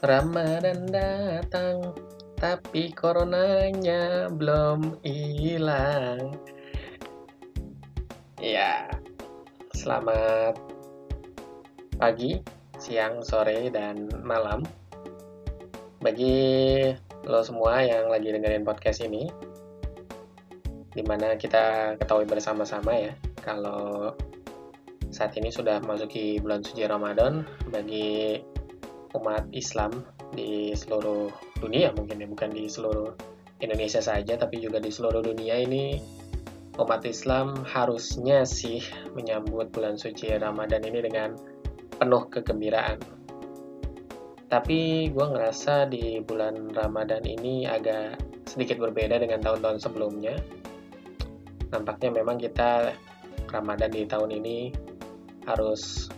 Ramadan datang, tapi coronanya belum hilang. Ya, selamat pagi, siang, sore, dan malam. Bagi lo semua yang lagi dengerin podcast ini, di mana kita ketahui bersama-sama ya, kalau saat ini sudah masuki bulan suci Ramadan bagi umat Islam di seluruh dunia mungkin ya bukan di seluruh Indonesia saja tapi juga di seluruh dunia ini umat Islam harusnya sih menyambut bulan suci Ramadan ini dengan penuh kegembiraan. Tapi gue ngerasa di bulan Ramadan ini agak sedikit berbeda dengan tahun-tahun sebelumnya. Nampaknya memang kita Ramadan di tahun ini harus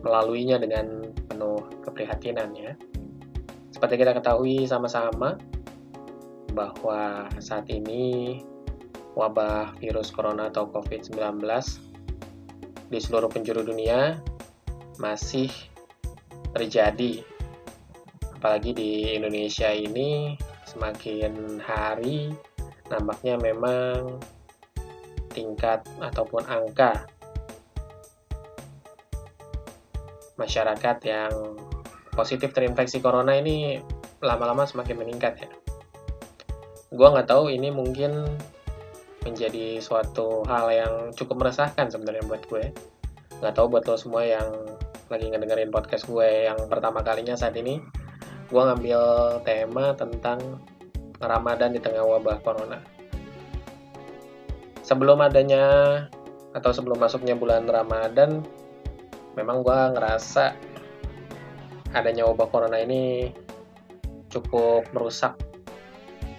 melaluinya dengan penuh keprihatinan ya. Seperti kita ketahui sama-sama bahwa saat ini wabah virus corona atau COVID-19 di seluruh penjuru dunia masih terjadi. Apalagi di Indonesia ini semakin hari nampaknya memang tingkat ataupun angka masyarakat yang positif terinfeksi corona ini lama-lama semakin meningkat ya. Gua nggak tahu ini mungkin menjadi suatu hal yang cukup meresahkan sebenarnya buat gue. Nggak tahu buat lo semua yang lagi ngedengerin podcast gue yang pertama kalinya saat ini, gue ngambil tema tentang Ramadan di tengah wabah corona. Sebelum adanya atau sebelum masuknya bulan Ramadan, memang gue ngerasa adanya wabah corona ini cukup merusak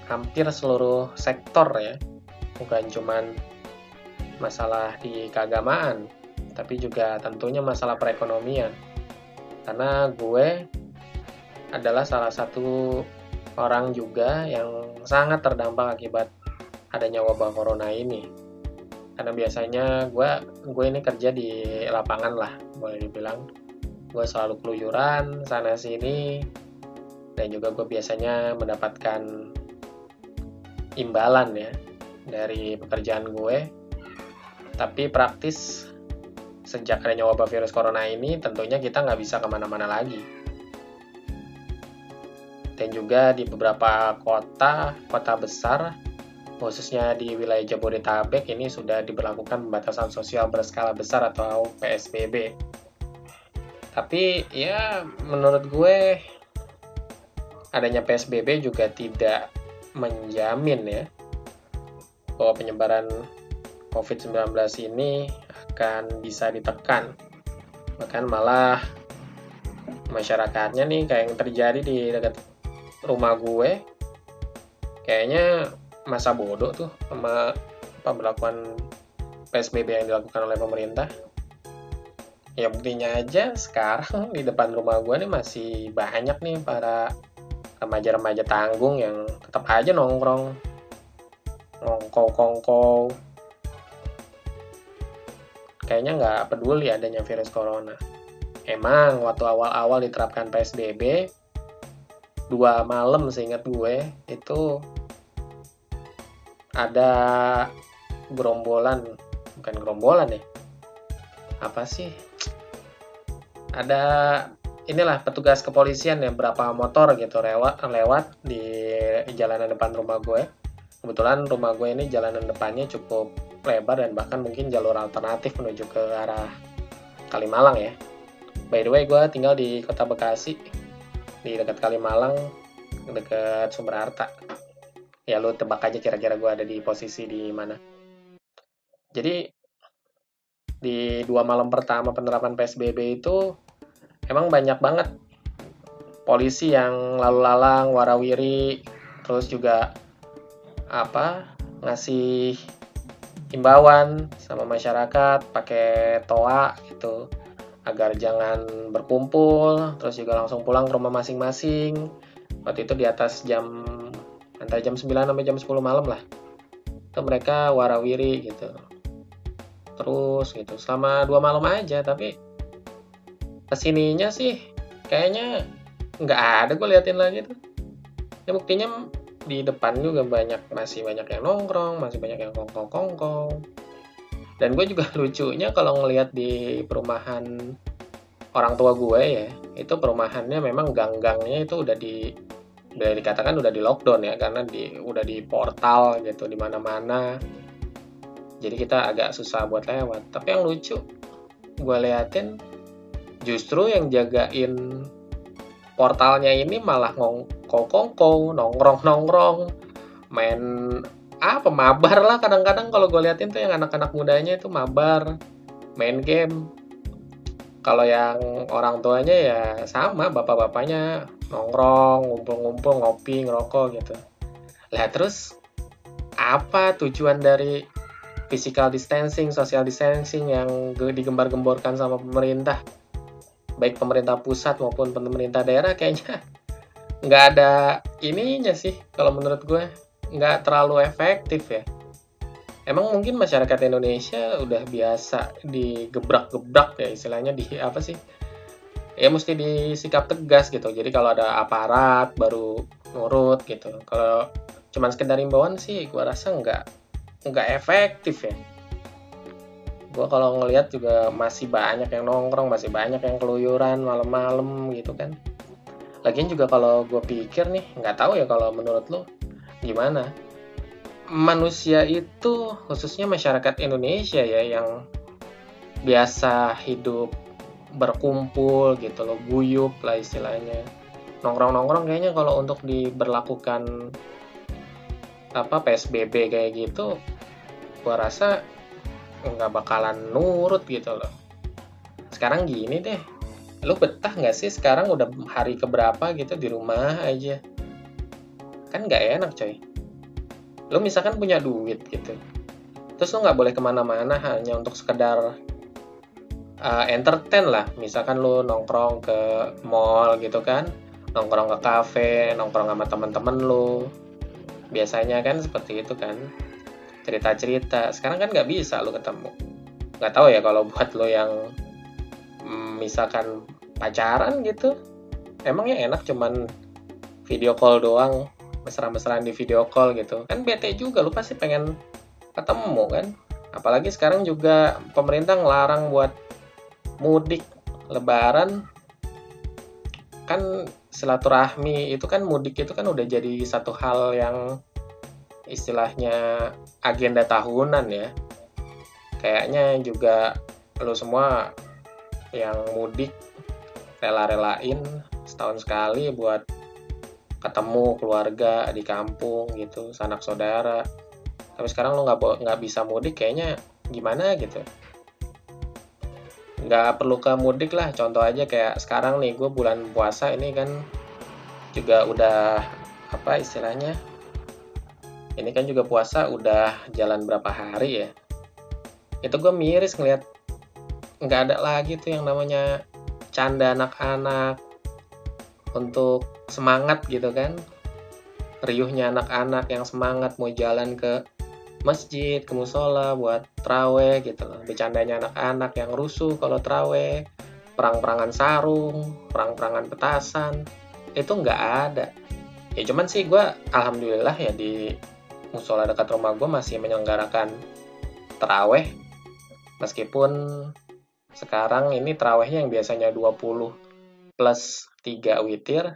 hampir seluruh sektor ya. Bukan cuman masalah di keagamaan tapi juga tentunya masalah perekonomian. Karena gue adalah salah satu orang juga yang sangat terdampak akibat adanya wabah corona ini karena biasanya gue gue ini kerja di lapangan lah boleh dibilang. Gue selalu keluyuran sana sini dan juga gue biasanya mendapatkan imbalan ya dari pekerjaan gue. Tapi praktis sejak adanya wabah virus corona ini tentunya kita nggak bisa ke mana-mana lagi. Dan juga di beberapa kota kota besar khususnya di wilayah Jabodetabek ini sudah diberlakukan pembatasan sosial berskala besar atau PSBB. Tapi ya menurut gue adanya PSBB juga tidak menjamin ya bahwa penyebaran COVID-19 ini akan bisa ditekan. Bahkan malah masyarakatnya nih kayak yang terjadi di dekat rumah gue kayaknya masa bodoh tuh sama pemberlakuan PSBB yang dilakukan oleh pemerintah. Ya buktinya aja sekarang di depan rumah gue nih masih banyak nih para remaja-remaja tanggung yang tetap aja nongkrong ngongkow-kongkow kayaknya nggak peduli adanya virus corona emang waktu awal-awal diterapkan PSBB dua malam seingat gue itu ada gerombolan bukan gerombolan ya. Apa sih? Ada inilah petugas kepolisian yang berapa motor gitu lewat lewat di jalanan depan rumah gue. Kebetulan rumah gue ini jalanan depannya cukup lebar dan bahkan mungkin jalur alternatif menuju ke arah Kalimalang ya. By the way gue tinggal di kota Bekasi di dekat Kalimalang dekat Sumber Harta ya lu tebak aja kira-kira gue ada di posisi di mana. Jadi di dua malam pertama penerapan PSBB itu emang banyak banget polisi yang lalu lalang warawiri terus juga apa ngasih himbauan sama masyarakat pakai toa gitu agar jangan berkumpul terus juga langsung pulang ke rumah masing-masing. Waktu itu di atas jam antara jam 9 sampai jam 10 malam lah. Itu mereka warawiri gitu. Terus gitu. Selama dua malam aja tapi ke sininya sih kayaknya nggak ada gue liatin lagi tuh. Ya buktinya di depan juga banyak masih banyak yang nongkrong masih banyak yang kongkong kongkong dan gue juga lucunya kalau ngelihat di perumahan orang tua gue ya itu perumahannya memang gang-gangnya itu udah di udah dikatakan udah di lockdown ya karena di udah di portal gitu di mana-mana. Jadi kita agak susah buat lewat. Tapi yang lucu gue liatin justru yang jagain portalnya ini malah ngongkong nongkrong nongkrong main apa mabar lah kadang-kadang kalau gue liatin tuh yang anak-anak mudanya itu mabar main game. Kalau yang orang tuanya ya sama bapak-bapaknya nongkrong, ngumpul-ngumpul, ngopi, ngerokok gitu. Lah terus apa tujuan dari physical distancing, social distancing yang digembar-gemborkan sama pemerintah? Baik pemerintah pusat maupun pemerintah daerah kayaknya nggak ada ininya sih kalau menurut gue nggak terlalu efektif ya emang mungkin masyarakat Indonesia udah biasa digebrak-gebrak ya istilahnya di apa sih ya mesti disikap tegas gitu. Jadi kalau ada aparat baru nurut gitu. Kalau cuman sekedar imbauan sih gua rasa nggak nggak efektif ya. Gua kalau ngelihat juga masih banyak yang nongkrong masih banyak yang keluyuran malam-malam gitu kan. Lagian juga kalau gue pikir nih nggak tahu ya kalau menurut lo gimana. Manusia itu khususnya masyarakat Indonesia ya yang biasa hidup berkumpul gitu loh guyup lah istilahnya. Nongkrong-nongkrong kayaknya kalau untuk diberlakukan apa PSBB kayak gitu gua rasa nggak bakalan nurut gitu loh. Sekarang gini deh lu betah nggak sih sekarang udah hari keberapa gitu di rumah aja? Kan nggak enak coy. Lu misalkan punya duit gitu terus lu nggak boleh ke mana-mana hanya untuk sekedar uh, entertain lah. Misalkan lu nongkrong ke mall gitu kan nongkrong ke cafe nongkrong sama temen-temen lu. Biasanya kan seperti itu kan cerita-cerita. Sekarang kan nggak bisa lu ketemu. Nggak tahu ya kalau buat lo yang mm, misalkan pacaran gitu emangnya enak cuman video call doang mesra-mesraan di video call gitu. Kan bete juga lu pasti pengen ketemu kan. Apalagi sekarang juga pemerintah ngelarang buat mudik lebaran kan silaturahmi itu kan mudik itu kan udah jadi satu hal yang istilahnya agenda tahunan ya. Kayaknya juga lo semua yang mudik rela-relain setahun sekali buat ketemu keluarga di kampung gitu sanak saudara. Tapi sekarang lo nggak nggak bisa mudik kayaknya gimana gitu nggak perlu ke mudik lah. Contoh aja kayak sekarang nih gue bulan puasa ini kan juga udah apa istilahnya ini kan juga puasa udah jalan berapa hari ya. Itu gue miris ngeliat nggak ada lagi tuh yang namanya canda anak-anak untuk semangat gitu kan. Riuhnya anak-anak yang semangat mau jalan ke masjid, ke musola buat trawe gitu loh. Bercandanya anak-anak yang rusuh kalau trawe, perang-perangan sarung, perang-perangan petasan, itu nggak ada. Ya cuman sih gue alhamdulillah ya di musola dekat rumah gue masih menyelenggarakan teraweh meskipun sekarang ini terawehnya yang biasanya 20 plus 3 witir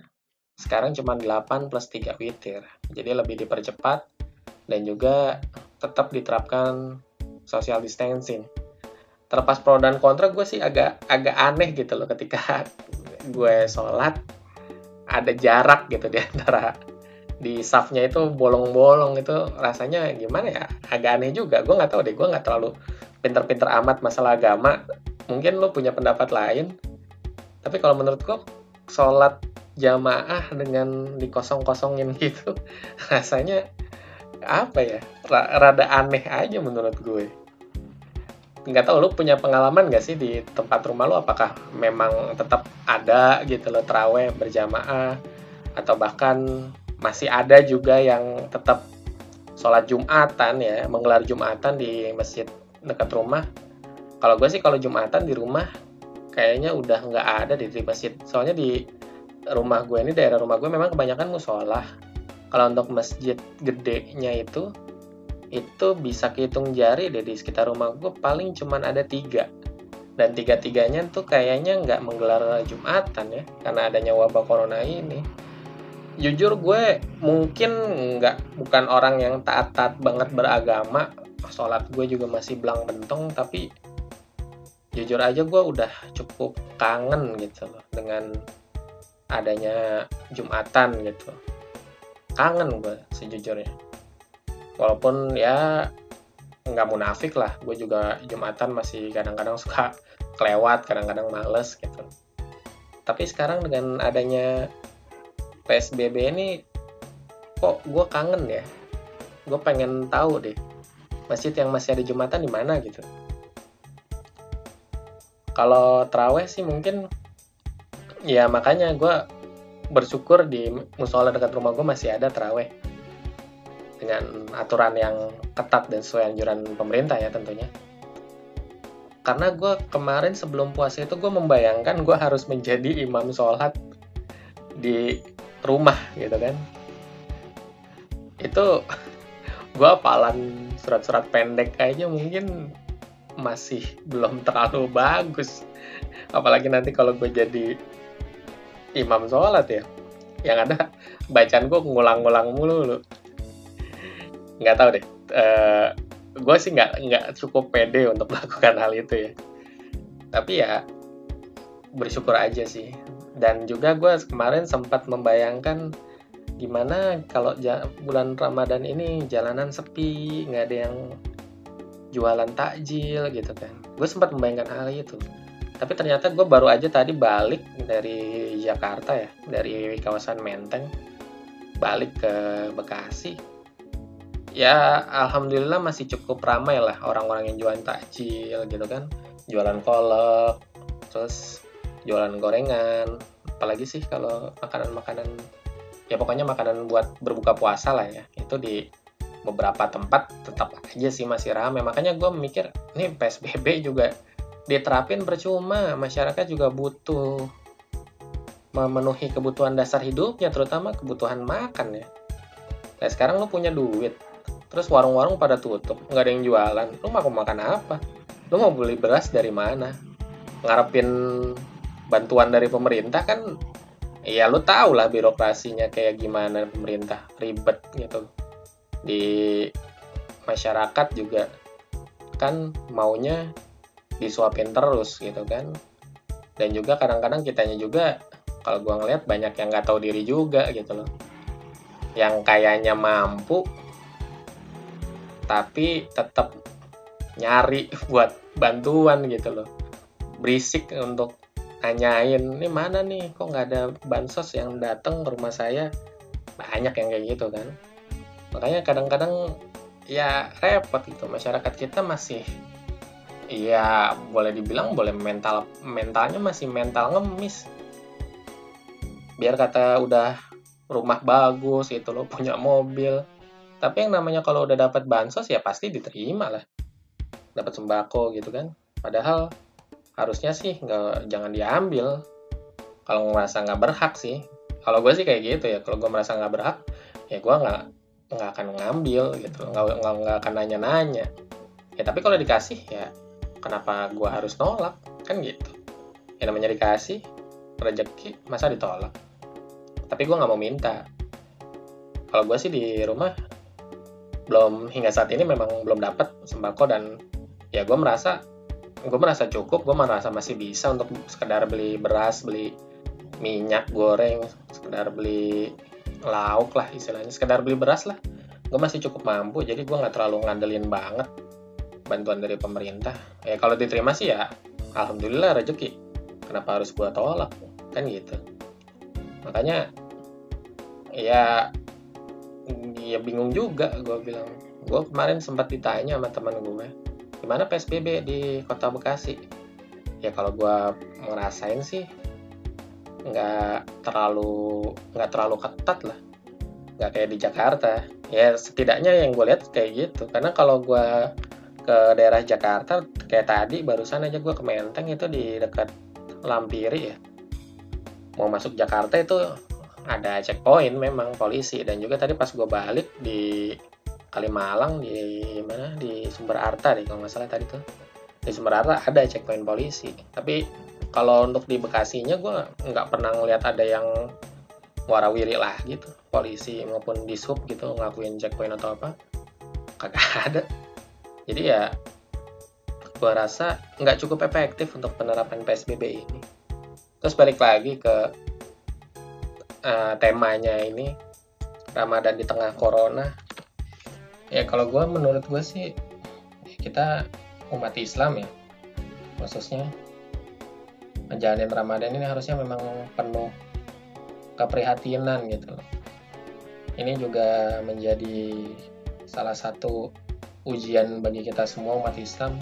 sekarang cuma 8 plus 3 witir jadi lebih dipercepat dan juga tetap diterapkan social distancing. Terlepas pro dan kontra, gue sih agak agak aneh gitu loh ketika gue sholat ada jarak gitu di antara di safnya itu bolong-bolong itu rasanya gimana ya? Agak aneh juga. Gue nggak tahu deh gue nggak terlalu pinter-pinter amat masalah agama. Mungkin lo punya pendapat lain. Tapi kalau menurut gue sholat jamaah dengan dikosong-kosongin gitu rasanya apa ya? Rada aneh aja menurut gue. Nggak tahu lu punya pengalaman gak sih di tempat rumah lu? Apakah memang tetap ada gitu loh teraweh berjamaah atau bahkan masih ada juga yang tetap sholat jumatan ya menggelar jumatan di masjid dekat rumah? Kalau gue sih kalau jumatan di rumah kayaknya udah nggak ada di, di masjid. Soalnya di rumah gue ini daerah rumah gue memang kebanyakan musola kalau untuk masjid gedenya itu itu bisa kehitung jari deh di sekitar rumah gue paling cuman ada tiga. Dan tiga-tiganya tuh kayaknya nggak menggelar jumatan ya karena adanya wabah corona ini. Jujur gue mungkin nggak bukan orang yang taat-taat banget beragama. Sholat gue juga masih belang bentong tapi jujur aja gue udah cukup kangen gitu loh dengan adanya jumatan gitu kangen gue sejujurnya. Walaupun ya nggak munafik lah. Gue juga jumatan masih kadang-kadang suka kelewat kadang-kadang males gitu. Tapi sekarang dengan adanya psbb ini kok gue kangen ya? Gue pengen tahu deh masjid yang masih ada jumatan di mana gitu. Kalau teraweh sih mungkin ya makanya gue bersyukur di musola dekat rumah gue masih ada teraweh dengan aturan yang ketat dan sesuai anjuran pemerintah ya tentunya. Karena gue kemarin sebelum puasa itu gue membayangkan gue harus menjadi imam sholat di rumah gitu kan. Itu gue apalan surat-surat pendek kayaknya mungkin masih belum terlalu bagus. Apalagi nanti kalau gue jadi imam sholat ya. Yang ada bacaan gue ngulang-ngulang mulu lu. Nggak tahu deh. Uh, eh, gue sih nggak nggak cukup pede untuk melakukan hal itu ya. Tapi ya bersyukur aja sih. Dan juga gue kemarin sempat membayangkan gimana kalau bulan Ramadan ini jalanan sepi nggak ada yang jualan takjil gitu kan. Gue sempat membayangkan hal itu tapi ternyata gue baru aja tadi balik dari Jakarta ya dari kawasan Menteng balik ke Bekasi. Ya alhamdulillah masih cukup ramai lah orang-orang yang jualan takjil gitu kan. Jualan kolak terus jualan gorengan. Apalagi sih kalau makanan-makanan ya pokoknya makanan buat berbuka puasa lah ya. Itu di beberapa tempat tetap aja sih masih ramai makanya gue mikir nih PSBB juga diterapin percuma masyarakat juga butuh memenuhi kebutuhan dasar hidupnya terutama kebutuhan makan ya. Nah sekarang lo punya duit terus warung-warung pada tutup nggak ada yang jualan lu mau makan apa? Lu mau beli beras dari mana? Ngarepin bantuan dari pemerintah kan ya lu tau lah birokrasinya kayak gimana pemerintah ribet gitu. Di masyarakat juga kan maunya disuapin terus gitu kan. Dan juga kadang-kadang kitanya juga kalau gua ngeliat banyak yang nggak tahu diri juga gitu loh. Yang kayaknya mampu tapi tetap nyari buat bantuan gitu loh. Berisik untuk nanyain ini mana nih? Kok nggak ada bansos yang datang ke rumah saya? Banyak yang kayak gitu kan. Makanya kadang-kadang ya repot gitu. Masyarakat kita masih ya boleh dibilang boleh mental mentalnya masih mental ngemis. Biar kata udah rumah bagus itu lo punya mobil. Tapi yang namanya kalau udah dapat bansos ya pasti diterima lah. Dapat sembako gitu kan. Padahal harusnya sih nggak jangan diambil. Kalau ngerasa nggak berhak sih. Kalau gue sih kayak gitu ya. Kalau gue merasa nggak berhak ya gue nggak nggak akan ngambil gitu nggak nggak akan nanya-nanya. Ya tapi kalau dikasih ya kenapa gue harus nolak kan gitu. Ya namanya dikasih rezeki masa ditolak? Tapi gue nggak mau minta. Kalau gue sih di rumah belum hingga saat ini memang belum dapat sembako dan ya gue merasa gue merasa cukup gue merasa masih bisa untuk sekedar beli beras beli minyak goreng sekedar beli lauk lah istilahnya sekedar beli beras lah. Gue masih cukup mampu jadi gue nggak terlalu ngandelin banget bantuan dari pemerintah. Ya kalau diterima sih ya alhamdulillah rezeki. Kenapa harus gue tolak? Kan gitu. Makanya ya ya bingung juga gue bilang. Gue kemarin sempat ditanya sama teman gue gimana psbb di kota bekasi? Ya kalau gue ngerasain sih nggak terlalu nggak terlalu ketat lah. Nggak kayak di Jakarta. Ya setidaknya yang gue lihat kayak gitu. Karena kalau gue ke daerah Jakarta kayak tadi barusan aja gue ke Menteng itu di dekat Lampiri ya. Mau masuk Jakarta itu ada checkpoint memang polisi. Dan juga tadi pas gue balik di Kalimalang di mana? Di Sumber Arta nih kalau nggak salah tadi tuh. Di Sumber Arta ada checkpoint polisi. Tapi kalau untuk di Bekasinya gue nggak pernah ngeliat ada yang warawiri lah gitu. Polisi maupun di sub gitu ngelakuin checkpoint atau apa. Kagak ada jadi ya gue rasa nggak cukup efektif untuk penerapan PSBB ini. Terus balik lagi ke uh, temanya ini Ramadan di tengah Corona. Ya kalau gue menurut gue sih kita umat Islam ya khususnya menjalani Ramadan ini harusnya memang penuh keprihatinan gitu ini juga menjadi salah satu ujian bagi kita semua umat Islam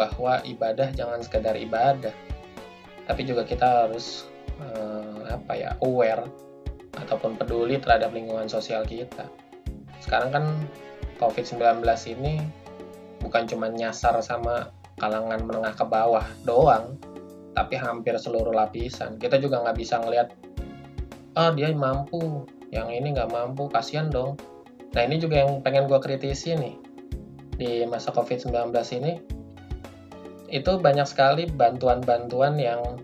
bahwa ibadah jangan sekedar ibadah tapi juga kita harus uh, apa ya aware ataupun peduli terhadap lingkungan sosial kita sekarang kan COVID-19 ini bukan cuma nyasar sama kalangan menengah ke bawah doang, tapi hampir seluruh lapisan. Kita juga nggak bisa ngelihat, oh dia mampu, yang ini nggak mampu, kasihan dong. Nah ini juga yang pengen gue kritisi nih, di masa COVID-19 ini, itu banyak sekali bantuan-bantuan yang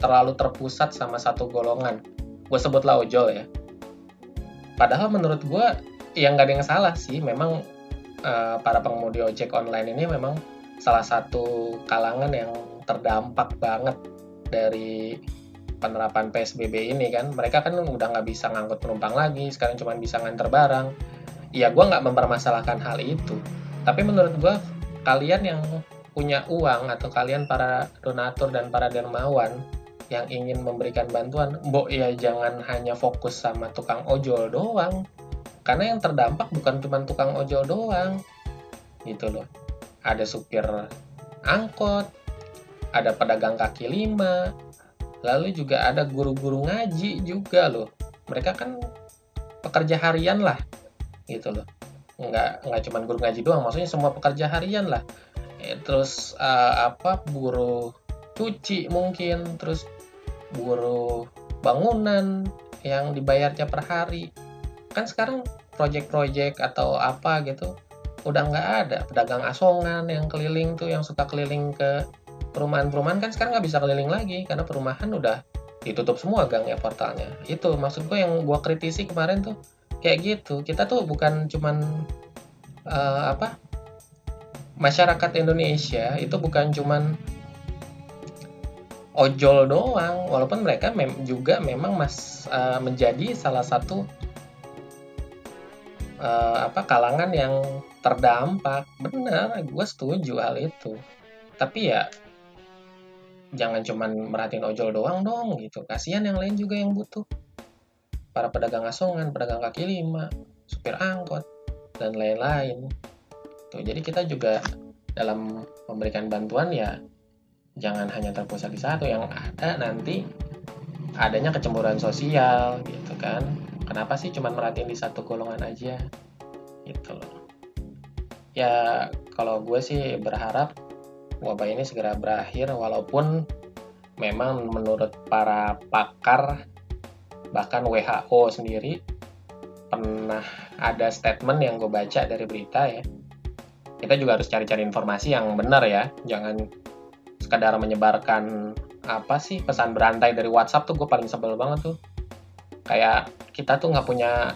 terlalu terpusat sama satu golongan. Gue sebutlah ojol ya. Padahal menurut gue yang nggak ada yang salah sih memang uh, para pengemudi ojek online ini memang salah satu kalangan yang terdampak banget dari penerapan PSBB ini kan mereka kan udah nggak bisa ngangkut penumpang lagi sekarang cuma bisa nganter barang ya gue nggak mempermasalahkan hal itu tapi menurut gue kalian yang punya uang atau kalian para donatur dan para dermawan yang ingin memberikan bantuan, mbok ya jangan hanya fokus sama tukang ojol doang, karena yang terdampak bukan cuma tukang ojol doang. Gitu loh. Ada supir angkot ada pedagang kaki lima lalu juga ada guru-guru ngaji juga loh. Mereka kan pekerja harian lah gitu loh nggak nggak cuma guru ngaji doang maksudnya semua pekerja harian lah. Eh, terus uh, apa buruh cuci mungkin terus buruh bangunan yang dibayarnya per hari. Kan sekarang project-project atau apa gitu udah nggak ada. Pedagang asongan yang keliling tuh yang suka keliling ke perumahan-perumahan kan sekarang nggak bisa keliling lagi karena perumahan udah ditutup semua gangnya portalnya. Itu maksud gue yang gue kritisi kemarin tuh kayak gitu. Kita tuh bukan cuman uh, apa masyarakat Indonesia itu bukan cuman ojol doang. Walaupun mereka mem juga memang mas uh, menjadi salah satu uh, apa kalangan yang terdampak. Benar gue setuju hal itu. Tapi ya jangan cuman merhatiin ojol doang dong gitu. Kasihan yang lain juga yang butuh para pedagang asongan pedagang kaki lima supir angkot dan lain-lain. Tuh jadi kita juga dalam memberikan bantuan ya jangan hanya terpusat di satu yang ada nanti adanya kecemburuan sosial gitu kan. Kenapa sih cuma merhatiin di satu golongan aja? Gitu loh. Ya kalau gue sih berharap wabah ini segera berakhir walaupun memang menurut para pakar bahkan WHO sendiri pernah ada statement yang gue baca dari berita ya. Kita juga harus cari-cari informasi yang benar ya. Jangan sekadar menyebarkan apa sih pesan berantai dari WhatsApp tuh gue paling sebel banget tuh. Kayak kita tuh nggak punya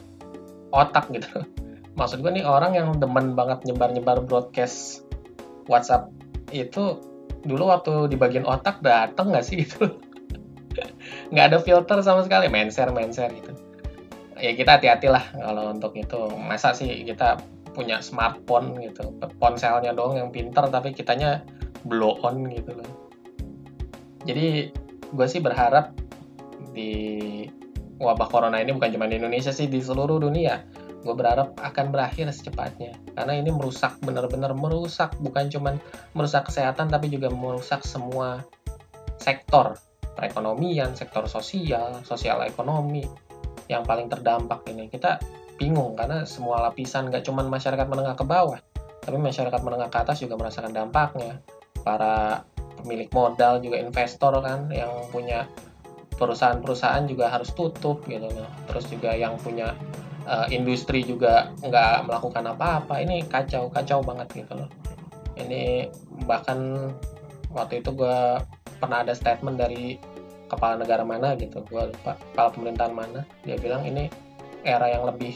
otak gitu. Maksud gue nih orang yang demen banget nyebar-nyebar broadcast WhatsApp itu dulu waktu di bagian otak dateng nggak sih itu nggak ada filter sama sekali main share gitu. Ya kita hati-hati lah kalau untuk itu. Masa sih kita punya smartphone gitu ponselnya dong yang pinter tapi kitanya blow on gitu loh. Jadi gue sih berharap di wabah corona ini bukan cuma di Indonesia sih di seluruh dunia. Gue berharap akan berakhir secepatnya. Karena ini merusak benar-benar merusak bukan cuma merusak kesehatan tapi juga merusak semua sektor perekonomian sektor sosial sosial ekonomi yang paling terdampak ini. Kita bingung karena semua lapisan gak cuma masyarakat menengah ke bawah tapi masyarakat menengah ke atas juga merasakan dampaknya. Para pemilik modal juga investor kan yang punya perusahaan-perusahaan juga harus tutup gitu. Loh terus juga yang punya uh, industri juga nggak melakukan apa-apa. Ini kacau kacau banget gitu loh. Ini bahkan waktu itu gue pernah ada statement dari kepala negara mana gitu gue lupa kepala pemerintahan mana. Dia bilang ini era yang lebih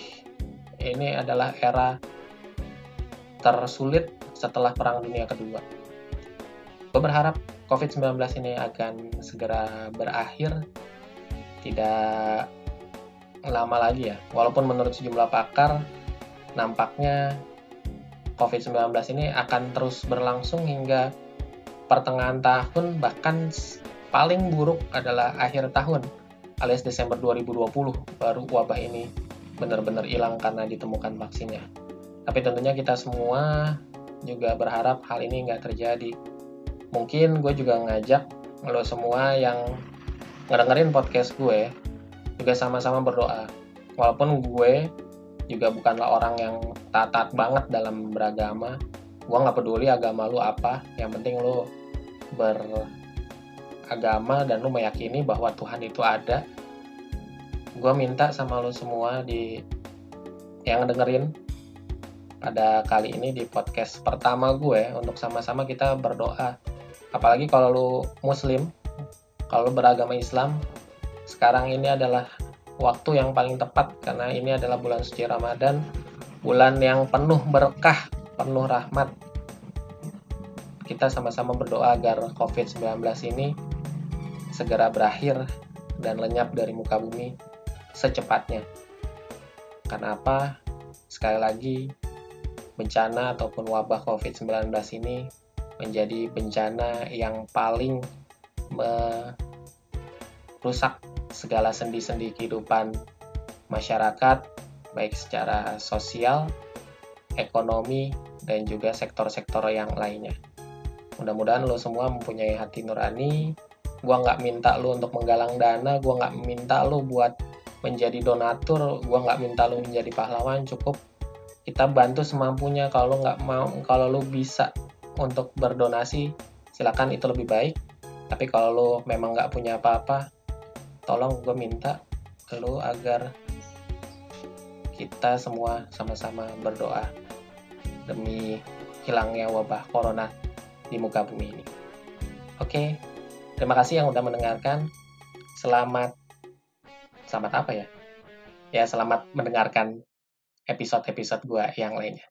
ini adalah era tersulit setelah perang dunia kedua. Gue berharap COVID-19 ini akan segera berakhir tidak lama lagi ya. Walaupun menurut sejumlah pakar nampaknya COVID-19 ini akan terus berlangsung hingga pertengahan tahun bahkan paling buruk adalah akhir tahun alias Desember 2020 baru wabah ini benar-benar hilang karena ditemukan vaksinnya. Tapi tentunya kita semua juga berharap hal ini nggak terjadi. Mungkin gue juga ngajak lo semua yang ngedengerin podcast gue juga sama-sama berdoa. Walaupun gue juga bukanlah orang yang taat banget dalam beragama, gue nggak peduli agama lu apa, yang penting lu beragama dan lu meyakini bahwa Tuhan itu ada. Gue minta sama lu semua di yang dengerin pada kali ini di podcast pertama gue untuk sama-sama kita berdoa. Apalagi kalau lu muslim, kalau lu beragama Islam, sekarang ini adalah waktu yang paling tepat karena ini adalah bulan suci Ramadan, bulan yang penuh berkah, penuh rahmat, kita sama-sama berdoa agar COVID-19 ini segera berakhir dan lenyap dari muka bumi secepatnya. Karena apa? Sekali lagi, bencana ataupun wabah COVID-19 ini menjadi bencana yang paling merusak segala sendi-sendi kehidupan masyarakat, baik secara sosial, ekonomi, dan juga sektor-sektor yang lainnya. Mudah-mudahan lo semua mempunyai hati nurani. Gua nggak minta lo untuk menggalang dana, gua nggak minta lo buat menjadi donatur, gua nggak minta lo menjadi pahlawan. Cukup kita bantu semampunya. Kalau nggak mau, kalau lo bisa untuk berdonasi, silakan itu lebih baik. Tapi kalau lo memang nggak punya apa-apa, tolong gue minta lo agar kita semua sama-sama berdoa demi hilangnya wabah corona di muka bumi ini. Oke, terima kasih yang udah mendengarkan. Selamat, selamat apa ya? Ya, selamat mendengarkan episode-episode gue yang lainnya.